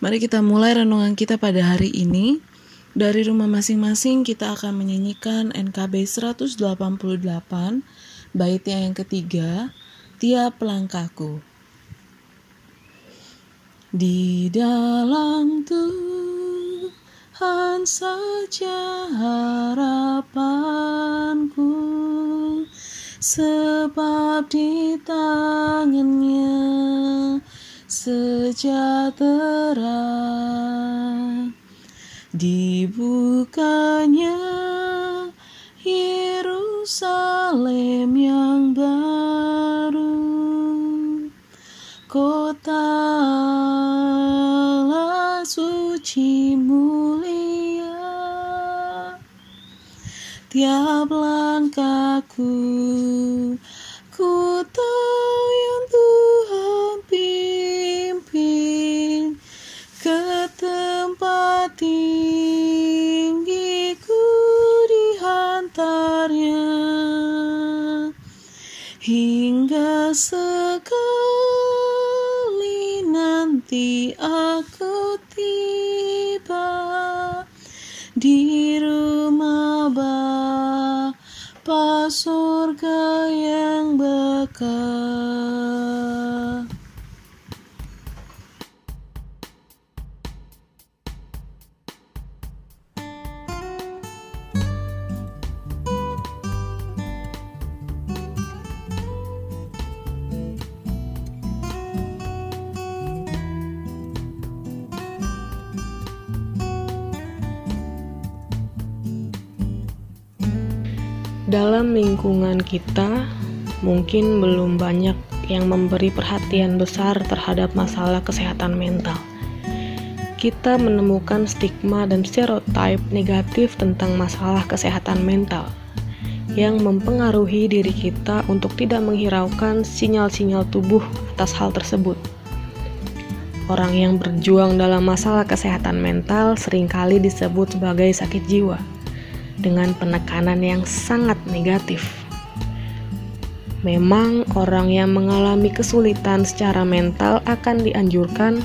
Mari kita mulai renungan kita pada hari ini. Dari rumah masing-masing kita akan menyanyikan NKB 188 baitnya yang ketiga, tiap langkahku. Di dalam Tuhan saja harapanku sebab di tangannya sejahtera dibukanya Yerusalem yang baru kota Allah suci mulia. Tiap langkahku tempat tinggi ku dihantarnya hingga sekali nanti aku tiba di rumah Bapa surga yang bekal. Dalam lingkungan kita, mungkin belum banyak yang memberi perhatian besar terhadap masalah kesehatan mental. Kita menemukan stigma dan stereotip negatif tentang masalah kesehatan mental yang mempengaruhi diri kita untuk tidak menghiraukan sinyal-sinyal tubuh atas hal tersebut. Orang yang berjuang dalam masalah kesehatan mental sering kali disebut sebagai sakit jiwa dengan penekanan yang sangat negatif. Memang, orang yang mengalami kesulitan secara mental akan dianjurkan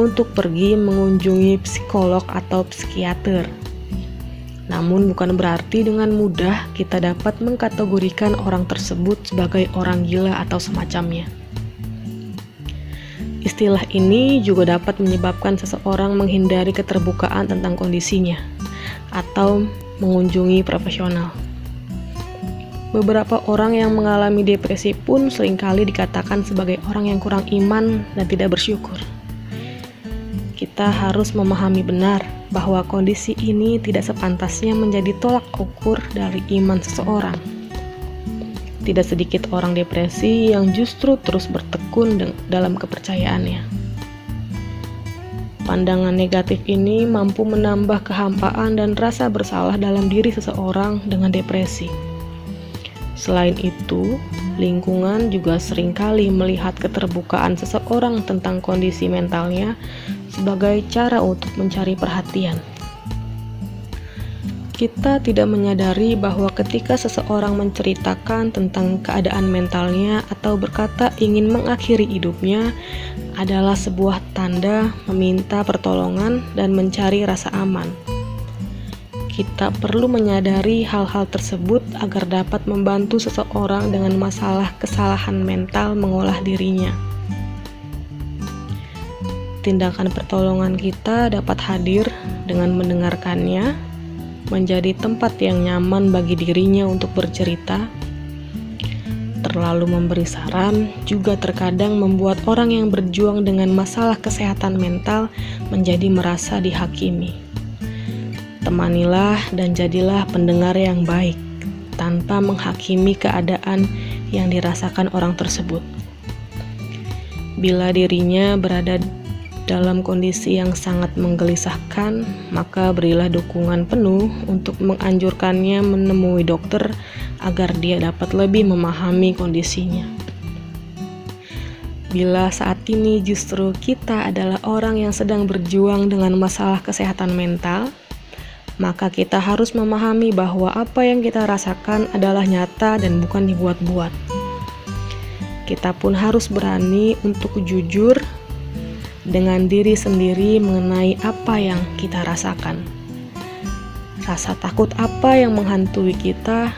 untuk pergi mengunjungi psikolog atau psikiater. Namun, bukan berarti dengan mudah kita dapat mengkategorikan orang tersebut sebagai orang gila atau semacamnya. Istilah ini juga dapat menyebabkan seseorang menghindari keterbukaan tentang kondisinya atau mengunjungi profesional. Beberapa orang yang mengalami depresi pun sering kali dikatakan sebagai orang yang kurang iman dan tidak bersyukur. Kita harus memahami benar bahwa kondisi ini tidak sepantasnya menjadi tolak ukur dari iman seseorang. Tidak sedikit orang depresi yang justru terus bertekun dalam kepercayaannya. Pandangan negatif ini mampu menambah kehampaan dan rasa bersalah dalam diri seseorang dengan depresi. Selain itu, lingkungan juga sering kali melihat keterbukaan seseorang tentang kondisi mentalnya sebagai cara untuk mencari perhatian. Kita tidak menyadari bahwa ketika seseorang menceritakan tentang keadaan mentalnya atau berkata ingin mengakhiri hidupnya, adalah sebuah tanda meminta pertolongan dan mencari rasa aman. Kita perlu menyadari hal-hal tersebut agar dapat membantu seseorang dengan masalah kesalahan mental mengolah dirinya. Tindakan pertolongan kita dapat hadir dengan mendengarkannya menjadi tempat yang nyaman bagi dirinya untuk bercerita. Terlalu memberi saran juga terkadang membuat orang yang berjuang dengan masalah kesehatan mental menjadi merasa dihakimi. Temanilah dan jadilah pendengar yang baik tanpa menghakimi keadaan yang dirasakan orang tersebut. Bila dirinya berada dalam kondisi yang sangat menggelisahkan, maka berilah dukungan penuh untuk menganjurkannya menemui dokter agar dia dapat lebih memahami kondisinya. Bila saat ini justru kita adalah orang yang sedang berjuang dengan masalah kesehatan mental, maka kita harus memahami bahwa apa yang kita rasakan adalah nyata dan bukan dibuat-buat. Kita pun harus berani untuk jujur dengan diri sendiri mengenai apa yang kita rasakan. Rasa takut apa yang menghantui kita?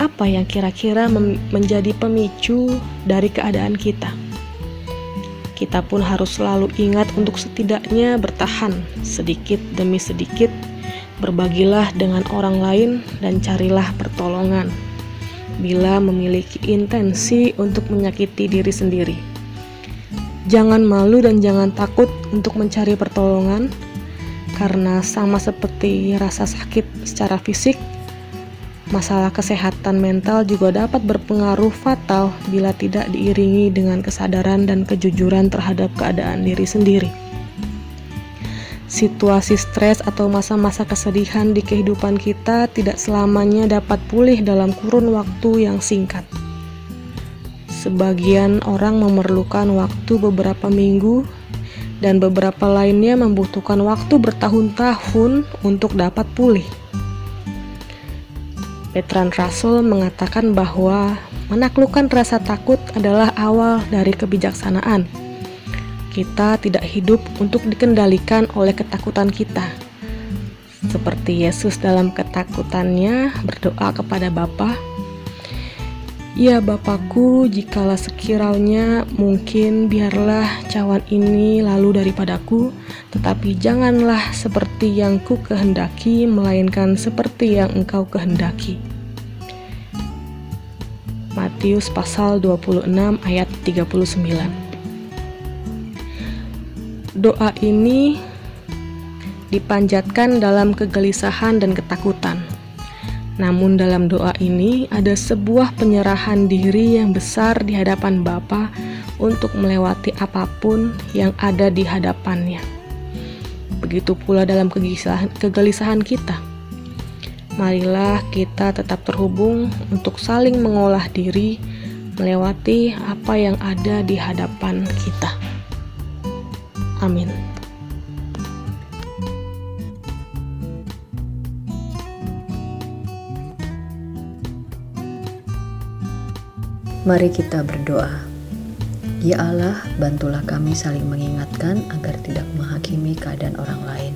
Apa yang kira-kira menjadi pemicu dari keadaan kita? Kita pun harus selalu ingat untuk setidaknya bertahan sedikit demi sedikit. Berbagilah dengan orang lain dan carilah pertolongan bila memiliki intensi untuk menyakiti diri sendiri. Jangan malu dan jangan takut untuk mencari pertolongan, karena sama seperti rasa sakit secara fisik, masalah kesehatan mental juga dapat berpengaruh fatal bila tidak diiringi dengan kesadaran dan kejujuran terhadap keadaan diri sendiri. Situasi stres atau masa-masa kesedihan di kehidupan kita tidak selamanya dapat pulih dalam kurun waktu yang singkat. Sebagian orang memerlukan waktu beberapa minggu, dan beberapa lainnya membutuhkan waktu bertahun-tahun untuk dapat pulih. Petran Rasul mengatakan bahwa menaklukkan rasa takut adalah awal dari kebijaksanaan kita tidak hidup untuk dikendalikan oleh ketakutan kita. Seperti Yesus dalam ketakutannya berdoa kepada Bapa, Ya Bapakku, jikalau sekiranya mungkin biarlah cawan ini lalu daripadaku, tetapi janganlah seperti yang ku kehendaki, melainkan seperti yang engkau kehendaki. Matius pasal 26 ayat 39 Doa ini dipanjatkan dalam kegelisahan dan ketakutan. Namun dalam doa ini ada sebuah penyerahan diri yang besar di hadapan Bapa untuk melewati apa pun yang ada di hadapannya. Begitu pula dalam kegelisahan, kegelisahan kita. Marilah kita tetap terhubung untuk saling mengolah diri melewati apa yang ada di hadapan kita. Amin. Mari kita berdoa. Ya Allah, bantulah kami saling mengingatkan agar tidak menghakimi keadaan orang lain.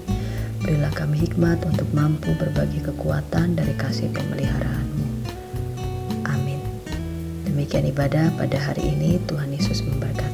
Berilah kami hikmat untuk mampu berbagi kekuatan dari kasih pemeliharaanmu. Amin. Demikian ibadah pada hari ini, Tuhan Yesus memberkati.